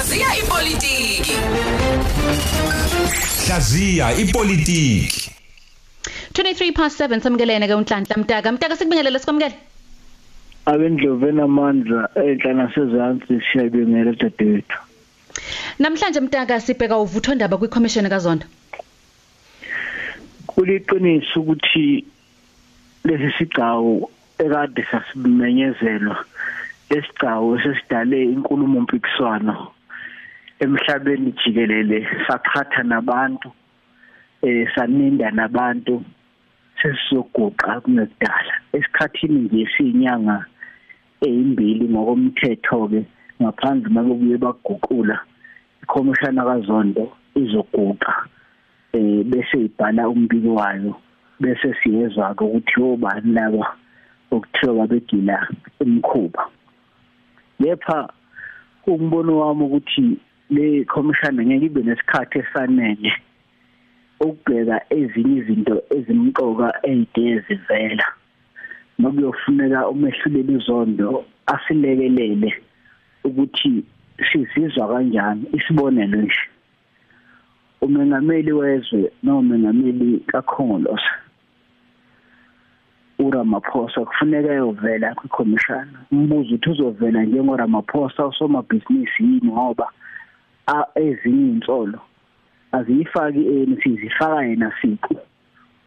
Hlaziya ipolitiki. Hlaziya ipolitiki 23 past 7 samkelene ke unhlanhla mtaka. Mtaka sikubingelele sikwamukele? Abendlovu enamandla enhla nasezantsi siyabingela dadewethu. Namhlanje mtaka sibheka uvutho ndaba kwiCommission kaZondo kuliqiniso ukuthi lesi sigcawu ekade sasimenyezelwa lesigcawu sesidale inkulumo mpikiswano emhlabeni jikelele saqhatha nabantu eh saninda nabantu sesizoguqa kunekudala. Esikhathini nje siyinyanga eyimbili ngokomthetho ke ngaphandle makubuye baguqula ikhomishana kaZondo izoguqa eh bese ibhala umbiko wayo bese siyezwa ukuthi obani laba okuthiwa babegila emkhuba lepha umbono wami ukuthi le commission ngeke ibe nesikhathi esanele ukubheka ezinye izinto ezimqoka ezide zivela nokuyofuneka umehluleli izondo asilekelele ukuthi sizizwa kanjani isibonelo nje. Umengameli wezwe nomengameli kakhongolose uRamaphosa kufuneka eyovela kwiCommission. Umbuzo uthi uzovela njengoRamaphosa usomabhizinisi yini ngoba ezinye insolo aziyifaki ANC zifaka yena siqu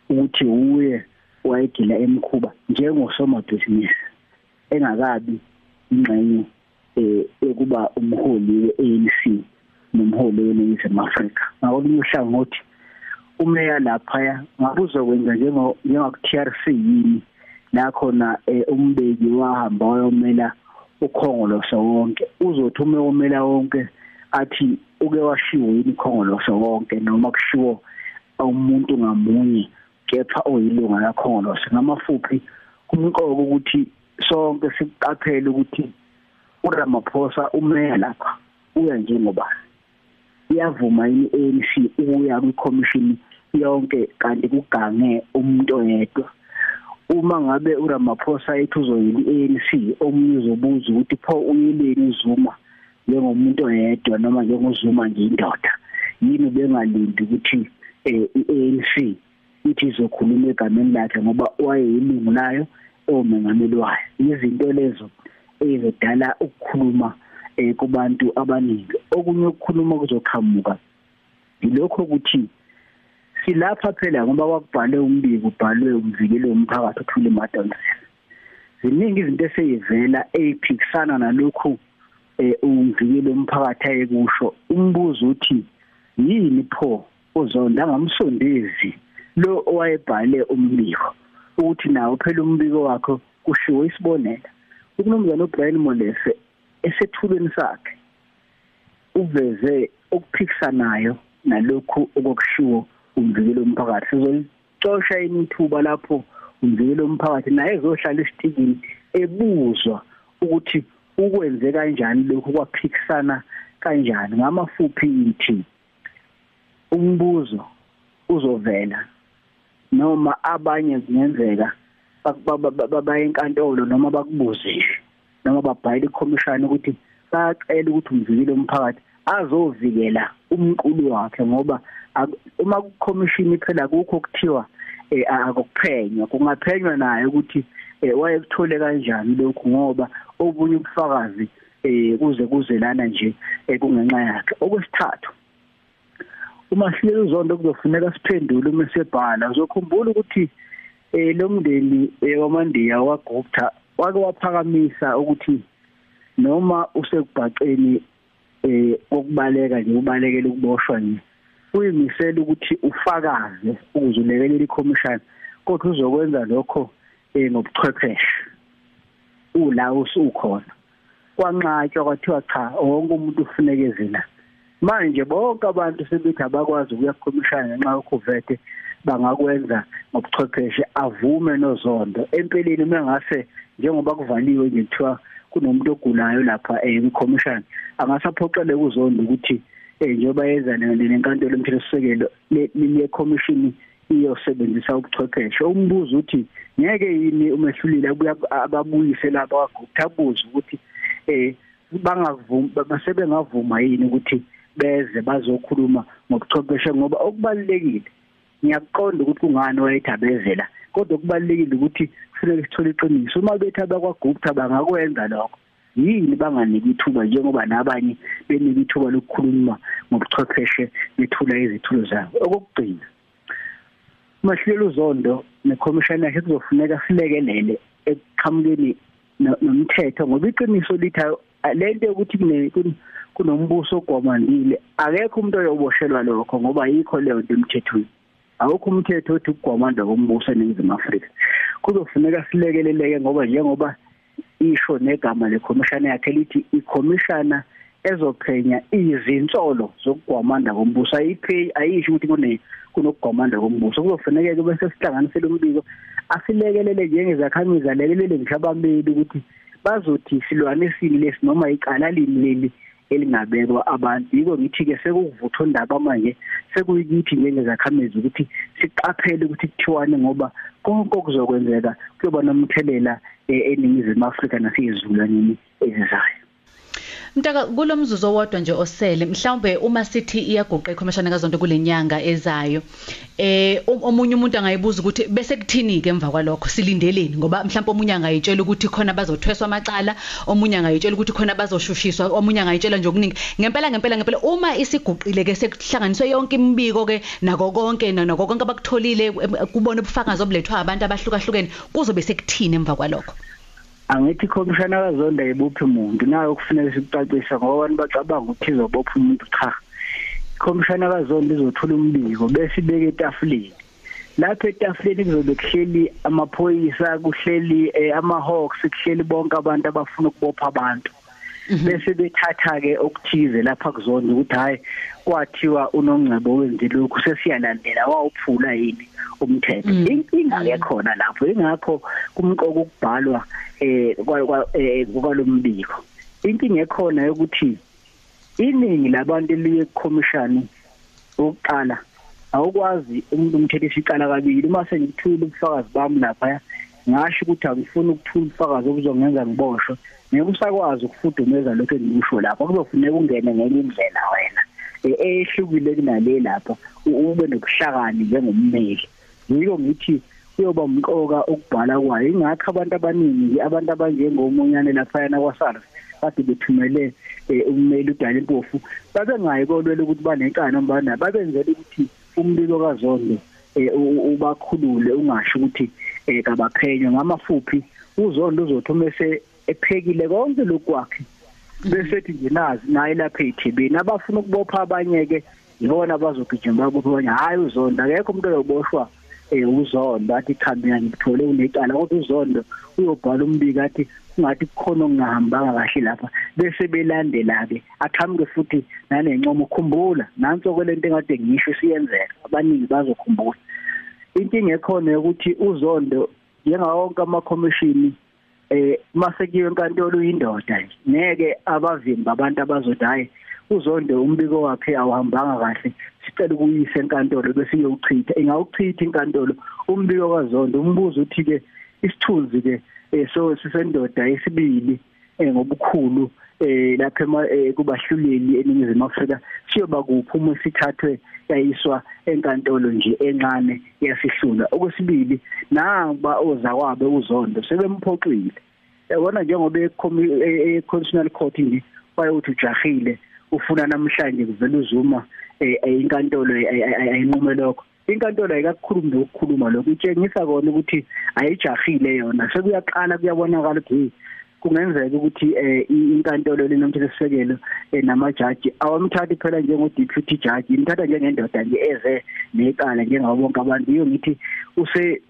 ukuthi uye wayegila emkhuba njengosomabhizinisi engakabi ingxenye eh ekuba umholi weANC nomholi weNingizimu Afrika. Ngakolunye uhlangothi umeya lapha ngabe uzokwenza njengo njengaku-TRC yini la khona umbeki wahamba wayomela ukhongolose wonke. Uzothi ume omela wonke athi uke washiwo yini ikhongolose wonke noma kushiwo umuntu ngamunye kepha oyilunga lakhongolose ngamafuphi kumqoko ukuthi sonke siqaphele ukuthi uRamaphosa umeya lapha uya njengoba iyavuma yini ANC ukuya kwiCommission yonke kanti kugange umuntu oyedwa? Uma ngabe uRamaphosa ethi uzoyila iANC omunye uzobuza ukuthi pho uyileni uZuma njengomuntu oyedwa noma njengozuma nje indoda yini bengalindi ukuthi iANC ithi izokhuluma egameni lakhe ngoba wayeyilungu layo omengameli wayo. Izinto lezo ezidala ukukhuluma eh kubantu abaningi. Okunye ukukhuluma kuzoqhamuka ilokho ukuthi silapha phela ngoba kwakubhale umbiko ubhalwe umvikelo womphakathi uthule madonsela ziningi izinto eseyivela eziphikisana nalokhu eh umvikelo womphakathi ayekusho umbuzo uthi yini pho uzonda ngamsondezi lo owayebhale umbiko? Ukuthi nawo phela umbiko wakho kushiwo isibonela ukulumzana uBrian Molese esethulweni sakhe uveze okuphikisanayo nalokhu okushiwo umvikelo womphakathi. Sizolixosha imithuba lapho umvikelo womphakathi naye ezohlala esitikini ebuzwa ukuthi ukwenze kanjani lokhu kwaphikisana kanjani ngamafuphi ithi umbuzo uzovela noma abanye kungenzeka babaye enkantolo noma bakubuze noma babhayile ikhomishani ukuthi bayacela ukuthi umvikelo womphakathi azovikela umqulu wakhe ngoba uma kucommission phela kukho kuthiwa akuphenywa kungaphenywa naye ukuthi wayekuthole kanjani lokhu ngoba obunye ubufakazi kuze kuzelana nje kungenxa yakhe. Okwesithathu uma sihlele uzondo kuzofuneka siphendule uma sebhala. Uzokhumbula ukuthi lo mndeni wamandiya wagupta wake waphakamisa ukuthi noma usekubhaceni eh kokubaleka nje ubalekela ukuboshwa nje uyimisela ukuthi ufakaze ukuze ulekelela iCommission kodwa uzokwenza lokho eh ngobuchwepheshe. Ula usukhona kwanqatshwa kwathiwa cha wonke umuntu ufunekezela manje bonke abantu sebethi abakwazi ukuya eCommission ngenxa yokuvete bangakwenza ngobuchwepheshe avume nozondo empeleni mengase njengoba kuvaliwe nje kuthiwa kunomuntu ogulayo lapha eCommission angasaphoqele kuzondo ukuthi njengoba yenza nenkantolo emthethosisekelo le commission iyosebenzisa ubuchwepheshe. Umbuzo uthi ngeke yini umehlulile abuya ababuyise lapha kwagupta abuze ukuthi eh bangavuma basebengavuma yini ukuthi beze bazokhuluma ngobuchwepheshe? Ngoba okubalekile ngiyaqonda ukuthi kungani wayethabezela kodwa kubalekile ukuthi kufanele sithole iqiniso. Uma bethi abakwagupta bangakwenza lokho yini banganiki ithuba njengoba nabanye benika ithuba lokukhuluma ngobuchwepheshe bethula izithulo zabo? Okugcina mahlelo uzondo nekhomishana yakhe kuzofuneka silekelele ekuqhamukeni nomthetho ngoba iqiniso lithi lento yokuthi kunombuso ogwamandile akekho umuntu oyoboshelwa lokho ngoba yikho leyo nto emthethweni. Awukho umthetho othi ukugwamanda kombuso eNingizimu Afrika. Kuzofuneka silekeleleke ngoba njengoba isho negama lekhomishana yakhe lithi ikhomishana ezophenya izinsolo zokugwamanda kombuso. Ayiphi ayisho ukuthi kune kunokugwamanda kombuso. Kuzofuneka ke bese sihlanganisele umbiko asilekelele njengezakhamizi alekelele ngisho abameli ukuthi bazothi silwanisini lesi noma icala lini leli elingabekwa abantu. Yiko ngithi ke sekuvuthwa indaba manje sekuyikithi njengezakhamizi ukuthi siqaphele ukuthi kuthiwane ngoba konke okuzokwenzeka kuyoba nomthelela eh, eningizimu Afrika nasezulwaneni ezizayo Mntaka kulomzuzu owodwa nje osele mhlawumbe uma sithi iyaguqa ikhomishana kazonto kulenyanga ezayo eh omunye umuntu angayibuza ukuthi bese kuthini ke emva kwalokho? Silindeleni? Ngoba mhlawumbe omunye angayitshela ukuthi khona bazothweswa amacala omunye angayitshela ukuthi khona bazoshushiswa omunye angayitshela nje okuningi. Ngempela ngempela ngempela uma isiguqile ke sekuhlanganiswe yonke imibiko ke nako konke nako konke abakutholile kubona ubufakazi obulethwa abantu abahlukahlukene kuzobe sekuthini emva kwalokho? Angithi ikhomishana kazonda yibuphi umuntu nayo kufanele sikucacisa ngoba abantu bacabanga ukuthi izobopha umuntu cha. Ikhomishana kazonda izothula umbiko bese ibeke etafuleni. Lapho etafuleni kuzobe kuhleli amaphoyisa kuhleli eh, ama-hawks kuhleli bonke abantu abafuna ukubopha abantu. Mhm. bese bethatha ke okuthize lapha kuzonda ukuthi hayi kwathiwa unongcebo wenze lokhu sesiyalandela wawuphula yini? Umthetho. Mm. inkinga ke khona lapho ingakho kumqoko ukubhalwa eh kwalombiko eh, inkinga ekhona ukuthi iningi labantu eliye commission oqala awukwazi umuntu umthetho isicala kabili. Uma sengithula ubufakazi bami lapha ngasho ukuthi angifuni ukuthula ubufakazi obuzongenza ngiboshwe. Ngeke usakwazi ukufudumeza lokho engikusho lapha kuzofuneka ungene ngenye indlela wena. Eh, ehlukile kunale lapha ube nokuhlakani njengommeli yiko ngithi kuyoba umqoka ukubhala kwayo. Ingakho abantu abaningi abantu abanjengomunyane laphayana kwaSARS kade bethumele eh, ummeli udala impofu babengayi kolwela ukuthi banenkani mbana babenzele ukuthi umbiko kazondo eh, ubakhulule ungasho ukuthi eh, kabaphenywe ngamafuphi. Uzondo uzothuma ese ephekile konke lokwakhe bese ethi nje nazi naye lapha eThibeni abafuna ukubopha abanye ke yibona bazogijima babopha abanye hayi uzondo akekho umuntu oyoboshwa eh uzondo athi cha mina ngithole unecala kodwa uzondo uyobhala umbiko athi ungathi kukhona okungahambanga kahle lapha. Bese belandela ke aqhamuke futhi nanencomo ukukhumbula nanso kwelento engade ngisho siyenzeka abaningi bazokhumbula. Inkinga ekhona ukuthi uzondo njengawonke amakhomishini eh mase kuyiwe enkantolo uyindoda nje ngeke abavimba abantu abazothi hayi uzondo umbiko wakhe awuhambanga kahle. Sicela ukuyisa enkantolo bese iyowuchitha ingawuchitha inkantolo umbiko kazondo umbuzo uthi ke isithunzi ke eh, so sisendoda esibili eh, ngobukhulu eh lapha kubahluleli eningizimu Afrika siyoba kuphi uma sithathwe yayiswa enkantolo nje encane yasihlula okwesibili naba ozakwabe uzondo sebemphoxile yabona njengoba e-constitutional court nje bayothi ujahile ufuna namhlanje kuvela uzuma eh, eh, inkantolo ayinqume lokho. Inkantolo ayikakukhulumi ukukhuluma lokho itshengisa kona ukuthi ayijahile yona sekuyaqala kuyabonakala ukuthi kungenzeka ukuthi eh inkantolo lenomthetho sisekelo namajaji awamthathi phela njengo deputy judge imthatha njengendoda nje eze necala njengabo bonke abantu. Iyo ngithi use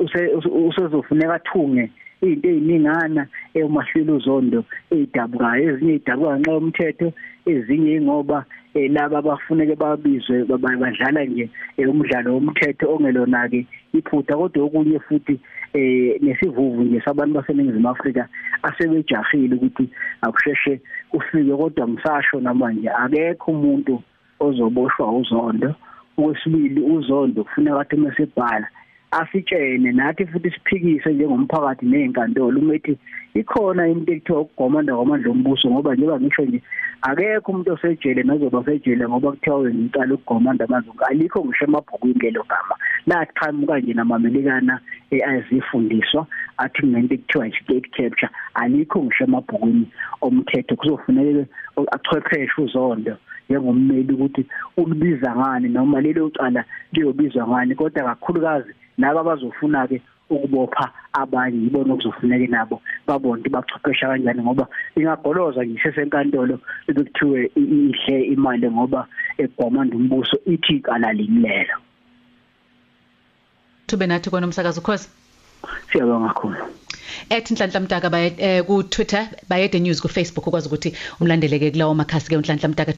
usezofuneka athunge izinto eziningana emahlelo zondo ezidabukayo ezinye idabuka ngenxa yomthetho ezinye ingoba eh, laba abafuneke babizwe badlala nje eh, umdlalo womthetho ongelona ke iphutha. Kodwa okunye futhi eh nesivuvu nje sabantu baseningizimu Afrika asebejahile ukuthi akusheshe ufike kodwa ngisasho namanje akekho umuntu ozoboshwa uzondo. Okwesibili uzondo kufuneka athi mesebhala asitshene nathi futhi siphikise njengomphakathi nezinkantolo umethi ikhona into ekuthiwa ukugomanda kwamandla ombuso ngoba njengoba ngisho nje akekho umuntu osejele nozoba sejele ngoba kuthiwa wena iqala ukugomanda manje alikho ngisho emabhukwini lelo gama. Lathi qhamuka nje namamelikana ayizifundiswa athi ngento ekuthiwa state capture alikho ngisho emabhukwini omthetho. Kuzofuneka achwepheshe uzondo njengommeli ukuthi ulibiza ngani noma lelo cala liyobizwa ngani kodwa kakhulukazi laba abazofuna ke ukubopha abanye yibona okuzofuneka nabo babone ukuthi bachwephesha kanjani? Ngoba ingagoloza ngisho senkantolo ekuthiwe ihle imali ngoba egwamanda umbuso ithi ikala limlelo tube nathi kona umsakazo khosi siyabonga kakhulu. Ethi Nhlanhla Mtaka baye ku Twitter bayede news ku Facebook ukwazi ukuthi umlandeleke kulawo makhasi ke uNhlanhla Mtaka.